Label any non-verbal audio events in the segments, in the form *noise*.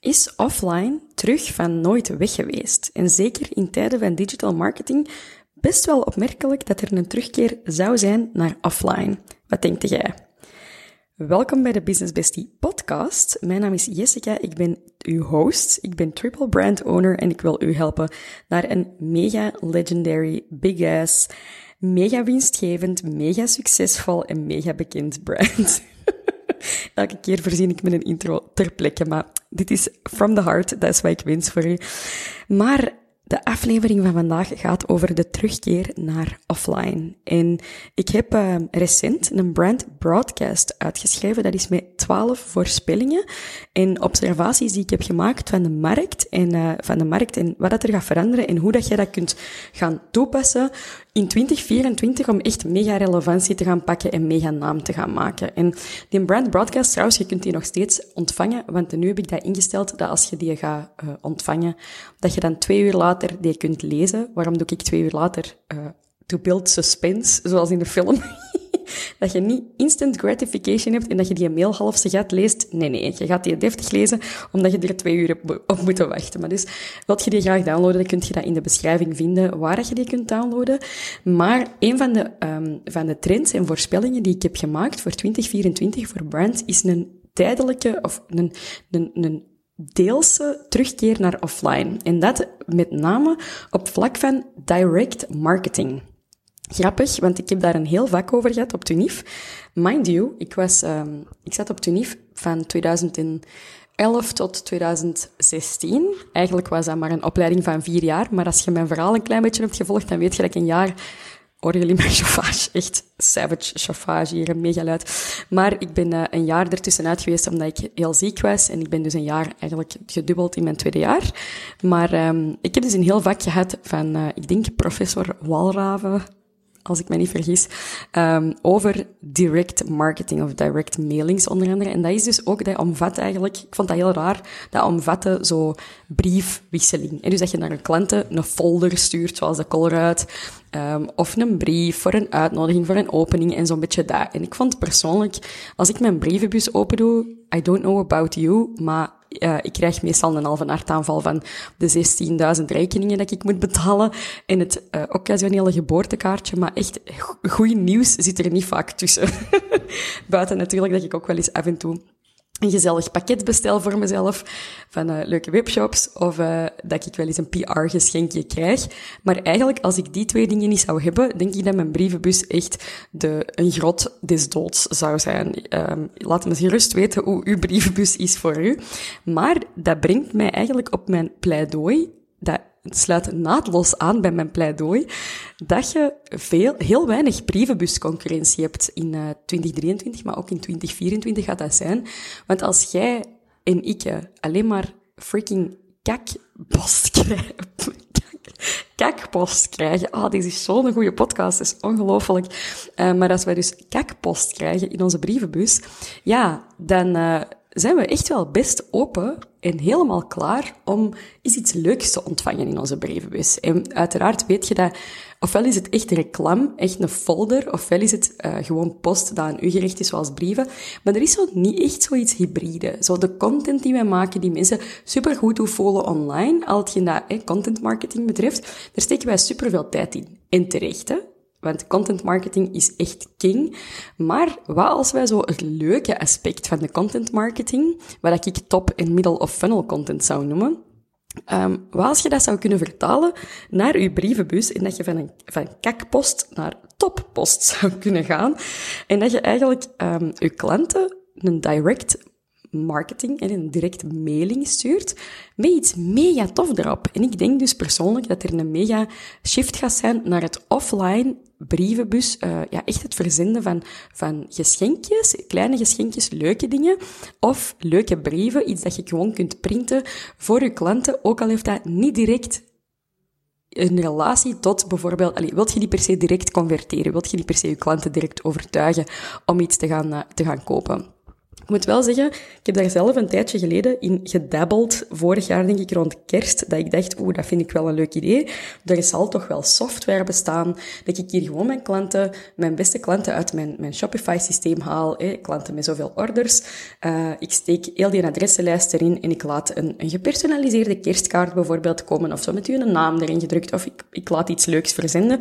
Is offline terug van nooit weg geweest? En zeker in tijden van digital marketing best wel opmerkelijk dat er een terugkeer zou zijn naar offline. Wat denkt jij? Welkom bij de Business Bestie podcast. Mijn naam is Jessica, ik ben uw host. Ik ben triple brand owner en ik wil u helpen naar een mega legendary, big ass, mega winstgevend, mega succesvol en mega bekend brand. *laughs* Elke keer voorzien ik met een intro ter plekke, maar dit is from the heart, dat is wat ik wens voor u. Maar de aflevering van vandaag gaat over de terugkeer naar offline. En ik heb uh, recent een brand broadcast uitgeschreven. Dat is met 12 voorspellingen en observaties die ik heb gemaakt van de markt en uh, van de markt en wat dat er gaat veranderen en hoe dat jij dat kunt gaan toepassen in 2024 om echt mega relevantie te gaan pakken en mega naam te gaan maken. En die brand broadcast trouwens, je kunt die nog steeds ontvangen, want nu heb ik dat ingesteld dat als je die gaat uh, ontvangen, dat je dan twee uur later die kunt lezen. Waarom doe ik twee uur later? Uh, to build suspense, zoals in de film. *laughs* dat je niet instant gratification hebt en dat je die mail half gaat leest. Nee, nee, je gaat die deftig lezen, omdat je er twee uur op moet wachten. Maar dus, wilt je die graag downloaden, dan kun je dat in de beschrijving vinden waar je die kunt downloaden. Maar een van de, um, van de trends en voorspellingen die ik heb gemaakt voor 2024 voor brands is een tijdelijke, of een, een, een deelse terugkeer naar offline. En dat met name op vlak van direct marketing. Grappig, want ik heb daar een heel vak over gehad op Tunif. Mind you, ik, was, um, ik zat op Tunif van 2011 tot 2016. Eigenlijk was dat maar een opleiding van vier jaar. Maar als je mijn verhaal een klein beetje hebt gevolgd, dan weet je dat ik een jaar Horen mijn chauffage? Echt savage chauffage hier, mega luid. Maar ik ben uh, een jaar ertussenuit geweest omdat ik heel ziek was. En ik ben dus een jaar eigenlijk gedubbeld in mijn tweede jaar. Maar um, ik heb dus een heel vak gehad van, uh, ik denk, professor Walraven als ik me niet vergis, um, over direct marketing of direct mailings onder andere. En dat is dus ook, dat omvat eigenlijk, ik vond dat heel raar, dat omvatte zo briefwisseling. En dus dat je naar een klanten een folder stuurt, zoals de Colruyt, um, of een brief voor een uitnodiging, voor een opening en zo'n beetje dat. En ik vond persoonlijk, als ik mijn brievenbus open doe, I don't know about you, maar uh, ik krijg meestal een halve hartaanval van de 16.000 rekeningen dat ik moet betalen en het uh, occasionele geboortekaartje. Maar echt, goed nieuws zit er niet vaak tussen. *laughs* Buiten natuurlijk dat ik ook wel eens af en toe een gezellig pakket bestel voor mezelf van uh, leuke webshops of uh, dat ik wel eens een PR-geschenkje krijg. Maar eigenlijk, als ik die twee dingen niet zou hebben, denk ik dat mijn brievenbus echt de, een grot des doods zou zijn. Um, laat me gerust weten hoe uw brievenbus is voor u. Maar dat brengt mij eigenlijk op mijn pleidooi dat sluit naadloos aan bij mijn pleidooi, dat je veel, heel weinig brievenbusconcurrentie hebt in uh, 2023, maar ook in 2024 gaat dat zijn. Want als jij en ik alleen maar freaking kakpost krijgen, kakpost krijgen. Ah, oh, dit is zo'n goede podcast, dat is ongelooflijk. Uh, maar als wij dus kakpost krijgen in onze brievenbus, ja, dan uh, zijn we echt wel best open en helemaal klaar om iets leuks te ontvangen in onze brievenbus. En uiteraard weet je dat, ofwel is het echt reclame, echt een folder, ofwel is het uh, gewoon post dat aan u gericht is, zoals brieven. Maar er is zo niet echt zoiets hybride. Zo de content die wij maken, die mensen supergoed doen voelen online, al hetgeen dat eh, content marketing betreft, daar steken wij superveel tijd in. En terecht, hè? Want content marketing is echt king. Maar wat als wij zo het leuke aspect van de content marketing, wat ik top en middle of funnel content zou noemen, um, wat als je dat zou kunnen vertalen naar je brievenbus en dat je van een van kakpost naar toppost *laughs* zou kunnen gaan en dat je eigenlijk um, je klanten een direct marketing en een direct mailing stuurt met iets mega tof erop. En ik denk dus persoonlijk dat er een mega shift gaat zijn naar het offline brievenbus, uh, ja, echt het verzenden van, van geschenkjes, kleine geschenkjes, leuke dingen, of leuke brieven, iets dat je gewoon kunt printen voor je klanten, ook al heeft dat niet direct een relatie tot bijvoorbeeld, allez, wilt je die per se direct converteren? Wilt je die per se je klanten direct overtuigen om iets te gaan, uh, te gaan kopen? Ik moet wel zeggen, ik heb daar zelf een tijdje geleden in gedabbeld. Vorig jaar denk ik rond kerst, dat ik dacht, oeh, dat vind ik wel een leuk idee. Er zal toch wel software bestaan, dat ik hier gewoon mijn klanten, mijn beste klanten uit mijn, mijn Shopify-systeem haal. Eh, klanten met zoveel orders. Uh, ik steek heel die adressenlijst erin en ik laat een, een gepersonaliseerde kerstkaart bijvoorbeeld komen of zo met u een naam erin gedrukt of ik, ik laat iets leuks verzenden.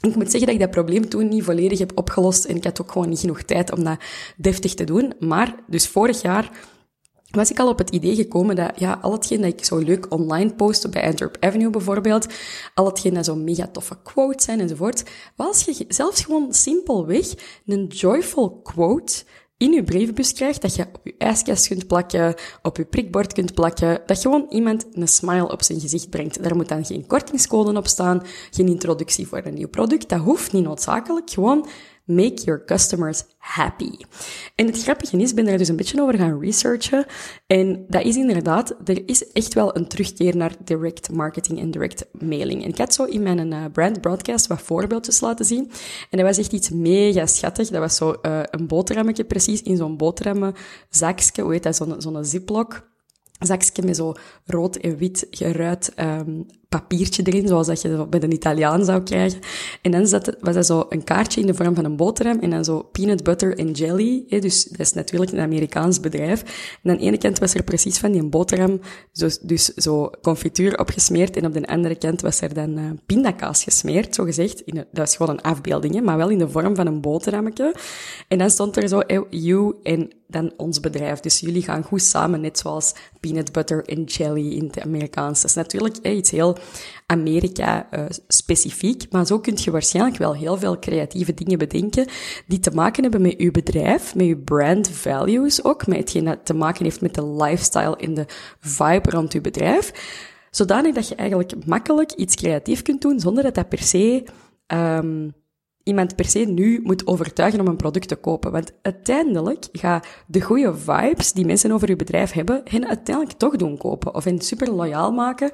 Ik moet zeggen dat ik dat probleem toen niet volledig heb opgelost en ik had ook gewoon niet genoeg tijd om dat deftig te doen. Maar dus vorig jaar was ik al op het idee gekomen dat ja, al hetgeen dat ik zo leuk online post bij Antwerp Avenue bijvoorbeeld, al hetgeen dat zo mega toffe quotes zijn enzovoort, was je zelfs gewoon simpelweg een joyful quote in je brievenbus krijgt, dat je op je ijskast kunt plakken, op je prikbord kunt plakken, dat gewoon iemand een smile op zijn gezicht brengt. Daar moet dan geen kortingscode op staan, geen introductie voor een nieuw product, dat hoeft niet noodzakelijk, gewoon Make your customers happy. En het grappige is, ben daar dus een beetje over gaan researchen. En dat is inderdaad, er is echt wel een terugkeer naar direct marketing en direct mailing. En ik had zo in mijn uh, brand broadcast wat voorbeeldjes laten zien. En dat was echt iets mega schattig. Dat was zo uh, een boterhammetje precies in zo'n boterhammen zakje. Hoe heet dat? Zo'n zo'n ziplock zakje met zo rood en wit geruit um, papiertje erin, zoals dat je bij een Italiaan zou krijgen. En dan zat, was dat zo een kaartje in de vorm van een boterham en dan zo peanut butter en jelly. Hè, dus dat is natuurlijk een Amerikaans bedrijf. En aan de ene kant was er precies van die boterham, dus, dus zo confituur opgesmeerd en op de andere kant was er dan uh, pindakaas gesmeerd, zo gezegd. In dat was gewoon een afbeelding, maar wel in de vorm van een boterhammetje. En dan stond er zo, you en dan ons bedrijf. Dus jullie gaan goed samen, net zoals peanut butter en jelly in het Amerikaans. Dat is natuurlijk eh, iets heel Amerika-specifiek, maar zo kun je waarschijnlijk wel heel veel creatieve dingen bedenken die te maken hebben met uw bedrijf, met uw brand values ook, met hetgeen dat te maken heeft met de lifestyle en de vibe rond uw bedrijf. Zodanig dat je eigenlijk makkelijk iets creatief kunt doen zonder dat dat per se um, iemand per se nu moet overtuigen om een product te kopen. Want uiteindelijk gaan de goede vibes die mensen over je bedrijf hebben, hen uiteindelijk toch doen kopen. Of hen super loyaal maken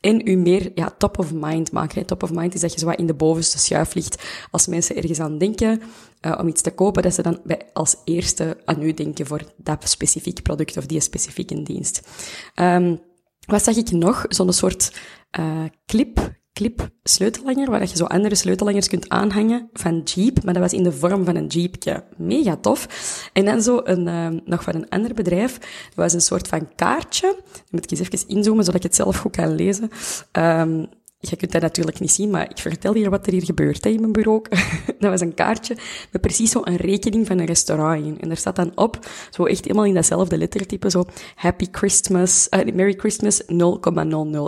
en u meer ja, top of mind maken. Top of mind is dat je zo in de bovenste schuif ligt. Als mensen ergens aan denken uh, om iets te kopen, dat ze dan bij, als eerste aan u denken voor dat specifiek product of die specifieke dienst. Um, wat zag ik nog? Zo'n soort uh, clip clip sleutelhanger, waar je zo andere sleutelhangers kunt aanhangen van Jeep, maar dat was in de vorm van een Jeepje. Mega tof. En dan zo een, uh, nog van een ander bedrijf, dat was een soort van kaartje. Dan moet ik eens even inzoomen, zodat ik het zelf goed kan lezen. Um, je kunt dat natuurlijk niet zien, maar ik vertel hier wat er hier gebeurt hè, in mijn bureau. *laughs* dat was een kaartje met precies zo een rekening van een restaurant in. En daar staat dan op, zo echt helemaal in datzelfde lettertype, zo Happy Christmas, uh, Merry Christmas 0,00.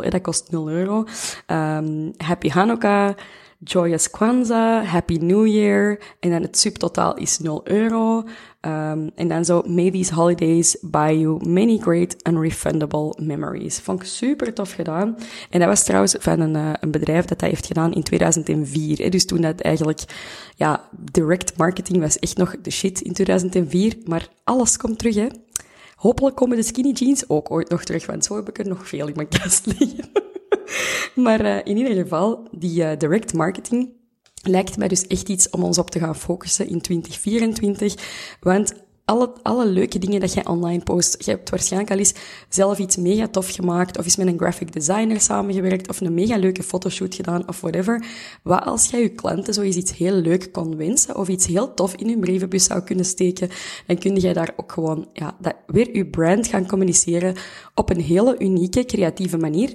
Dat kost 0 euro. Um, Happy Hanukkah Joyous Kwanzaa, Happy New Year. En dan het subtotaal is 0 euro. Um, en dan zo, may these holidays buy you many great unrefundable memories. Vond ik super tof gedaan. En dat was trouwens van een, uh, een bedrijf dat dat heeft gedaan in 2004. Hè. Dus toen dat eigenlijk, ja, direct marketing was echt nog de shit in 2004. Maar alles komt terug, hè. Hopelijk komen de skinny jeans ook ooit nog terug, want zo heb ik er nog veel in mijn kast liggen. *laughs* *laughs* maar uh, in ieder geval, die uh, direct marketing lijkt mij dus echt iets om ons op te gaan focussen in 2024. Want alle, alle leuke dingen dat jij online post, je hebt waarschijnlijk al eens zelf iets mega tof gemaakt, of eens met een graphic designer samengewerkt, of een mega leuke fotoshoot gedaan, of whatever. Wat als jij je klanten zo eens iets heel leuk kon wensen, of iets heel tof in hun brievenbus zou kunnen steken, dan kun jij daar ook gewoon, ja, dat, weer je brand gaan communiceren op een hele unieke, creatieve manier.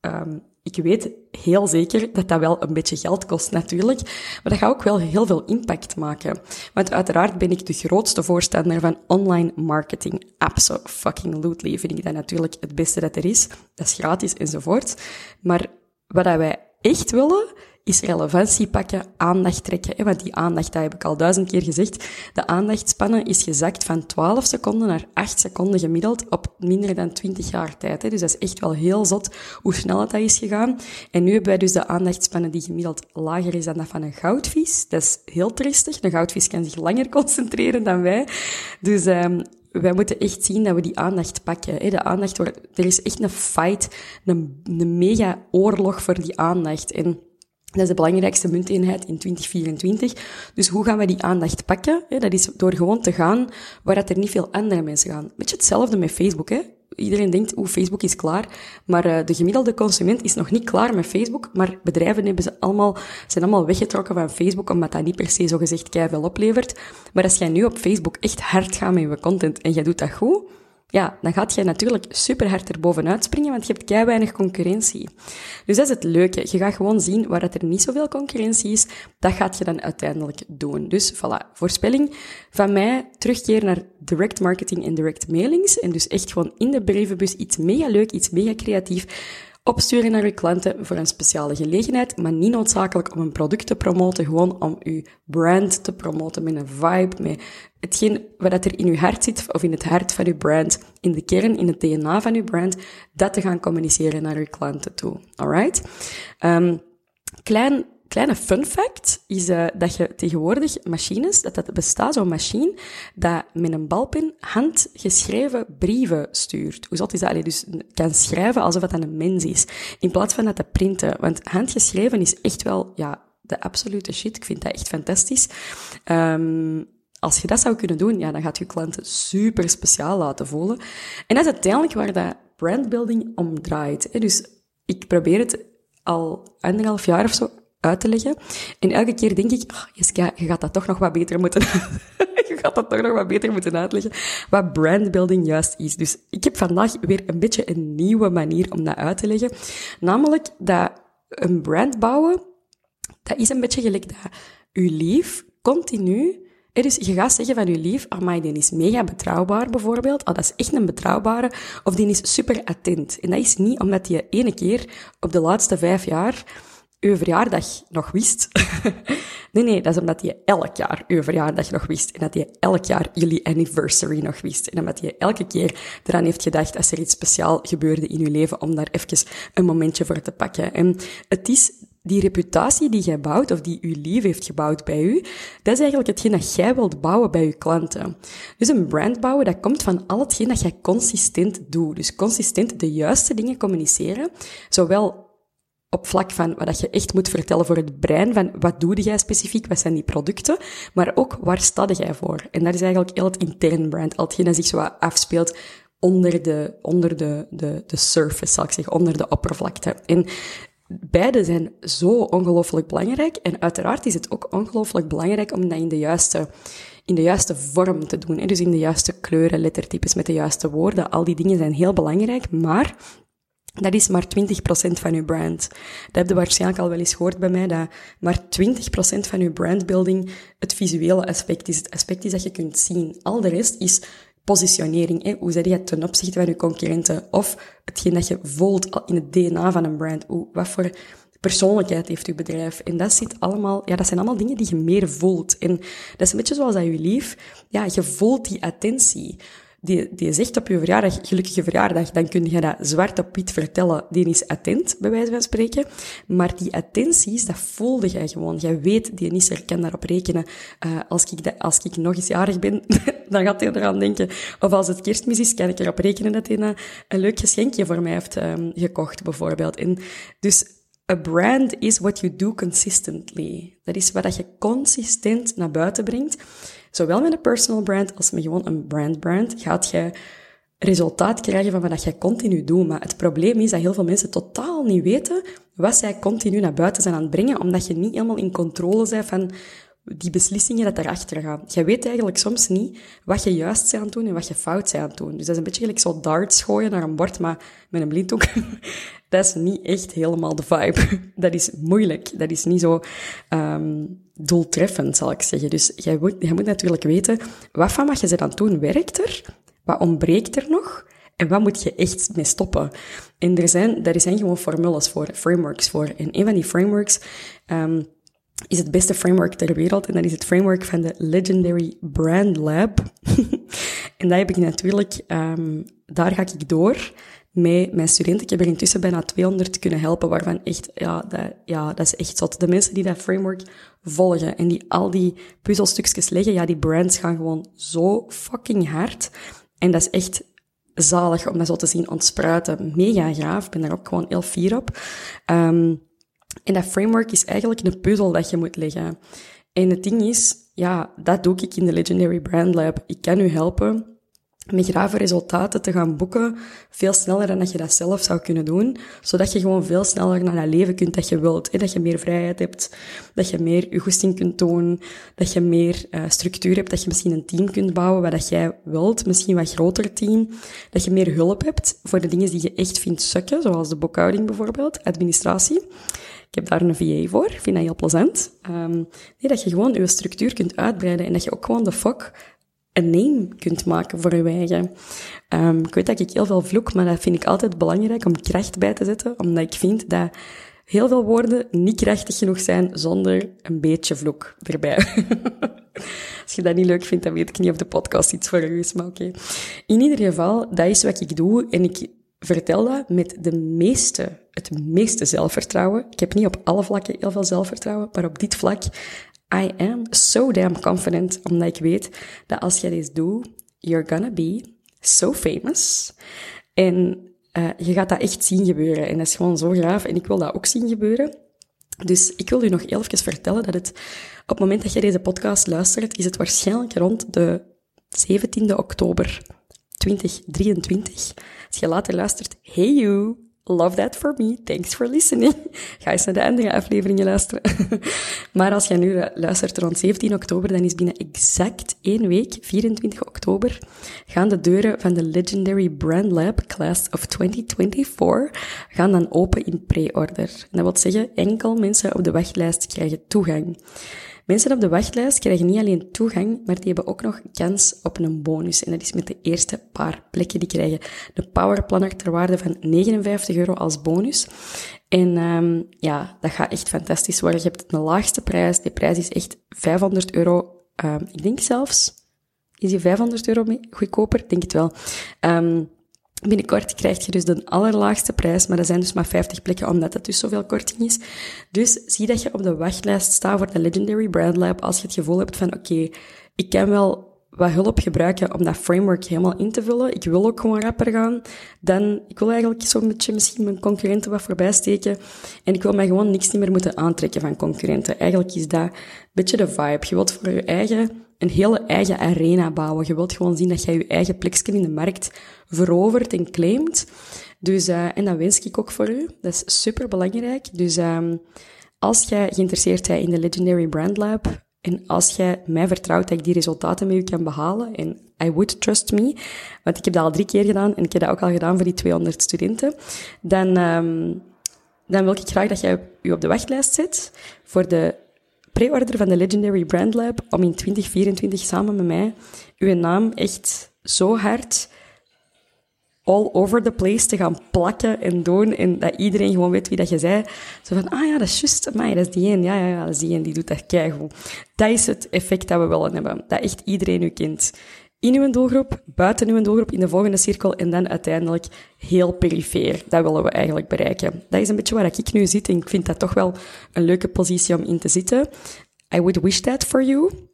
Um, ik weet heel zeker dat dat wel een beetje geld kost natuurlijk, maar dat gaat ook wel heel veel impact maken. Want uiteraard ben ik de grootste voorstander van online marketing. Absolutely vind ik dat natuurlijk het beste dat er is. Dat is gratis enzovoort. Maar wat wij echt willen, is relevantie pakken, aandacht trekken. Want die aandacht, dat heb ik al duizend keer gezegd, de aandachtspannen is gezakt van 12 seconden naar 8 seconden gemiddeld op minder dan 20 jaar tijd. Dus dat is echt wel heel zot hoe snel het dat is gegaan. En nu hebben wij dus de aandachtspannen die gemiddeld lager is dan dat van een goudvis. Dat is heel tristig. Een goudvis kan zich langer *laughs* concentreren dan wij. Dus um, wij moeten echt zien dat we die aandacht pakken. De aandacht wordt, er is echt een fight, een, een mega oorlog voor die aandacht. En dat is de belangrijkste munteenheid in 2024. Dus hoe gaan we die aandacht pakken? Dat is door gewoon te gaan waar dat er niet veel andere mensen gaan. Beetje hetzelfde met Facebook. Hè? Iedereen denkt, oeh, Facebook is klaar. Maar uh, de gemiddelde consument is nog niet klaar met Facebook. Maar bedrijven hebben ze allemaal, zijn allemaal weggetrokken van Facebook, omdat dat niet per se zo gezegd veel oplevert. Maar als jij nu op Facebook echt hard gaat met je content en jij doet dat goed, ja, dan gaat jij natuurlijk super hard erbovenuit springen, want je hebt kei weinig concurrentie. Dus dat is het leuke. Je gaat gewoon zien waar er niet zoveel concurrentie is. Dat gaat je dan uiteindelijk doen. Dus voilà, voorspelling van mij, terugkeer naar direct marketing en direct mailings. En dus echt gewoon in de brievenbus iets mega leuk, iets mega creatief opsturen naar uw klanten voor een speciale gelegenheid, maar niet noodzakelijk om een product te promoten, gewoon om uw brand te promoten met een vibe, met hetgeen wat er in uw hart zit, of in het hart van uw brand, in de kern, in het DNA van uw brand, dat te gaan communiceren naar uw klanten toe. Alright? Um, klein Kleine fun fact is uh, dat je tegenwoordig machines, dat dat bestaat zo'n machine, dat met een balpen handgeschreven brieven stuurt. Hoe zat is dat? Allee, dus kan schrijven alsof het een mens is, in plaats van dat te printen. Want handgeschreven is echt wel, ja, de absolute shit. Ik vind dat echt fantastisch. Um, als je dat zou kunnen doen, ja, dan gaat je klanten super speciaal laten voelen. En dat is uiteindelijk waar dat brandbuilding om draait. Dus ik probeer het al anderhalf jaar of zo uit te leggen. En elke keer denk ik, oh, Jeska, je gaat dat toch nog wat beter moeten *laughs* je gaat dat toch nog wat beter moeten uitleggen, wat brandbuilding juist is. Dus ik heb vandaag weer een beetje een nieuwe manier om dat uit te leggen. Namelijk dat een brand bouwen, dat is een beetje gelijk dat uw lief continu dus je gaat zeggen van je lief, amai, die is mega betrouwbaar bijvoorbeeld. Oh, dat is echt een betrouwbare. Of die is super attent. En dat is niet omdat je ene keer op de laatste vijf jaar uw verjaardag nog wist. *laughs* nee, nee, dat is omdat je elk jaar uw verjaardag nog wist. En dat je elk jaar jullie anniversary nog wist. En omdat je elke keer eraan heeft gedacht als er iets speciaal gebeurde in je leven, om daar even een momentje voor te pakken. En het is die reputatie die jij bouwt, of die uw lief heeft gebouwd bij u, dat is eigenlijk hetgeen dat jij wilt bouwen bij je klanten. Dus een brand bouwen, dat komt van al hetgeen dat jij consistent doet. Dus consistent de juiste dingen communiceren, zowel op vlak van wat je echt moet vertellen voor het brein, van wat doe jij specifiek, wat zijn die producten, maar ook waar sta jij voor. En dat is eigenlijk heel het intern brand, al hetgeen dat zich zo afspeelt onder de, onder de, de, de surface, zal ik zeggen, onder de oppervlakte. En beide zijn zo ongelooflijk belangrijk. En uiteraard is het ook ongelooflijk belangrijk om dat in de juiste, in de juiste vorm te doen. Dus in de juiste kleuren, lettertypes, met de juiste woorden. Al die dingen zijn heel belangrijk, maar dat is maar 20% van uw brand. Dat heb je waarschijnlijk al wel eens gehoord bij mij, dat maar 20% van uw brandbuilding het visuele aspect is. Het aspect is dat je kunt zien. Al de rest is positionering. Hè? Hoe zet je ten opzichte van je concurrenten? Of hetgeen dat je voelt in het DNA van een brand. Hoe, wat voor persoonlijkheid heeft uw bedrijf? En dat zit allemaal, ja, dat zijn allemaal dingen die je meer voelt. En dat is een beetje zoals dat je lief. Ja, je voelt die attentie die, die zegt op je verjaardag, gelukkige verjaardag, dan kun je dat zwart op wit vertellen. Die is attent, bij wijze van spreken. Maar die attenties, dat voelde jij gewoon. Jij weet, die is er, kan daarop rekenen. Uh, als, ik de, als ik nog eens jarig ben, *laughs* dan gaat hij eraan denken. Of als het kerstmis is, kan ik erop rekenen dat hij een, leuk geschenkje voor mij heeft um, gekocht, bijvoorbeeld. En dus A brand is what you do consistently. Dat is wat je consistent naar buiten brengt. Zowel met een personal brand als met gewoon een brand brand gaat je resultaat krijgen van wat jij continu doet. Maar het probleem is dat heel veel mensen totaal niet weten wat zij continu naar buiten zijn aan het brengen, omdat je niet helemaal in controle bent van die beslissingen dat erachter gaan. Je weet eigenlijk soms niet wat je juist bent aan het doen en wat je fout bent aan het doen. Dus dat is een beetje gelijk zo darts gooien naar een bord, maar met een blinddoek. *laughs* dat is niet echt helemaal de vibe. *laughs* Dat is moeilijk. Dat is niet zo um, doeltreffend, zal ik zeggen. Dus jij moet, jij moet natuurlijk weten, wat van wat je zit aan doen werkt er? Wat ontbreekt er nog? En wat moet je echt mee stoppen? En er zijn, daar zijn gewoon formules voor, frameworks voor. En een van die frameworks um, is het beste framework ter wereld. En dat is het framework van de Legendary Brand Lab. *laughs* en dat heb ik natuurlijk, um, daar ga ik door met mijn studenten. Ik heb er intussen bijna 200 kunnen helpen, waarvan echt, ja, dat, ja, dat is echt zot. De mensen die dat framework volgen en die al die puzzelstukjes leggen, ja, die brands gaan gewoon zo fucking hard. En dat is echt zalig om dat zo te zien ontspruiten. Mega gaaf. Ik ben daar ook gewoon heel fier op. Um, en dat framework is eigenlijk een puzzel dat je moet leggen. En het ding is, ja, dat doe ik in de Legendary Brand Lab. Ik kan u helpen met grave resultaten te gaan boeken, veel sneller dan dat je dat zelf zou kunnen doen, zodat je gewoon veel sneller naar dat leven kunt dat je wilt. Dat je meer vrijheid hebt, dat je meer je goesting kunt doen, dat je meer uh, structuur hebt, dat je misschien een team kunt bouwen wat dat jij wilt, misschien wat groter team, dat je meer hulp hebt voor de dingen die je echt vindt sukken, zoals de boekhouding bijvoorbeeld, administratie. Ik heb daar een VA voor, vind dat heel plezant. Um, nee, dat je gewoon je structuur kunt uitbreiden en dat je ook gewoon de fok een name kunt maken voor je eigen. Um, ik weet dat ik heel veel vloek, maar dat vind ik altijd belangrijk om kracht bij te zetten, omdat ik vind dat heel veel woorden niet krachtig genoeg zijn zonder een beetje vloek erbij. *laughs* Als je dat niet leuk vindt, dan weet ik niet of de podcast iets voor u is, maar oké. In ieder geval, dat is wat ik doe en ik vertel dat met de meeste, het meeste zelfvertrouwen. Ik heb niet op alle vlakken heel veel zelfvertrouwen, maar op dit vlak I am so damn confident, omdat ik weet dat als jij dit doet, you're gonna be so famous. En uh, je gaat dat echt zien gebeuren. En dat is gewoon zo graaf. En ik wil dat ook zien gebeuren. Dus ik wil u nog even vertellen dat het, op het moment dat je deze podcast luistert, is het waarschijnlijk rond de 17e oktober 2023. Als je later luistert, hey you, love that for me, thanks for listening. *laughs* Ga eens naar de andere afleveringen luisteren. *laughs* maar als je nu luistert rond 17 oktober, dan is binnen exact één week, 24 oktober, gaan de deuren van de Legendary Brand Lab Class of 2024 gaan dan open in pre-order. Dat wil zeggen, enkel mensen op de wachtlijst krijgen toegang. Mensen op de wachtlijst krijgen niet alleen toegang, maar die hebben ook nog kans op een bonus. En dat is met de eerste paar plekken die krijgen. De Powerplanner ter waarde van 59 euro als bonus. En um, ja, dat gaat echt fantastisch worden. Je hebt de laagste prijs. Die prijs is echt 500 euro. Um, ik denk zelfs, is die 500 euro goedkoper? Denk het wel. Um, Binnenkort krijg je dus de allerlaagste prijs, maar dat zijn dus maar 50 plekken, omdat het dus zoveel korting is. Dus zie dat je op de wachtlijst staat voor de Legendary Brand Lab als je het gevoel hebt van, oké, ik kan wel wat hulp gebruiken om dat framework helemaal in te vullen. Ik wil ook gewoon rapper gaan. Dan, ik wil eigenlijk zo'n beetje misschien mijn concurrenten wat voorbij steken. En ik wil mij gewoon niks meer moeten aantrekken van concurrenten. Eigenlijk is dat een beetje de vibe. Je wilt voor je eigen, een hele eigen arena bouwen. Je wilt gewoon zien dat jij je eigen plekje in de markt verovert en claimt. Dus, uh, en dat wens ik ook voor u. Dat is super belangrijk. Dus, um, als jij geïnteresseerd bent in de Legendary Brand Lab, En als jij mij vertrouwt dat ik die resultaten met u kan behalen, en I would trust me, want ik heb dat al drie keer gedaan en ik heb dat ook al gedaan voor die 200 studenten, dan, um, dan wil ik graag dat jij u op de wachtlijst zet voor de pre-order van de Legendary Brand Lab om in 2024 samen met mij uw naam echt zo hard all over the place te gaan plakken en doen. En dat iedereen gewoon weet wie dat je zei. Zo van, ah ja, dat is juist, maar dat is die een. Ja, ja, ja, dat is die een, die doet dat keigoed. Dat is het effect dat we willen hebben. Dat echt iedereen u kent. In uw doelgroep, buiten uw doelgroep, in de volgende cirkel en dan uiteindelijk heel perifeer. Dat willen we eigenlijk bereiken. Dat is een beetje waar ik nu zit en ik vind dat toch wel een leuke positie om in te zitten. I would wish that for you.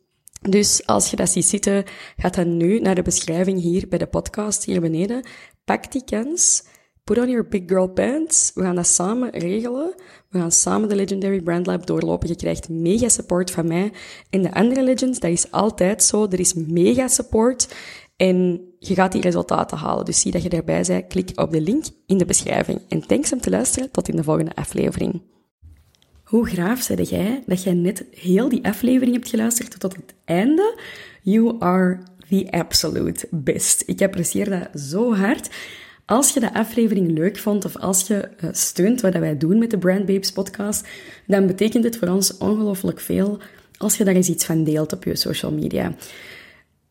Dus als je dat ziet zitten, ga dan nu naar de beschrijving hier bij de podcast hier beneden. Pak die kans. Put on your big girl pants. We gaan dat samen regelen. We gaan samen de Legendary Brand Lab doorlopen. Je krijgt mega support van mij. En de andere legends, dat is altijd zo. Er is mega support. En je gaat die resultaten halen. Dus zie dat je erbij bent. Klik op de link in de beschrijving. En thanks om te luisteren. Tot in de volgende aflevering. Hoe graaf zei jij dat jij net heel die aflevering hebt geluisterd tot het einde? You are the absolute best. Ik apprecieer dat zo hard. Als je de aflevering leuk vond of als je eh, steunt wat wij doen met de Brand Babes podcast, dan betekent het voor ons ongelooflijk veel als je daar eens iets van deelt op je social media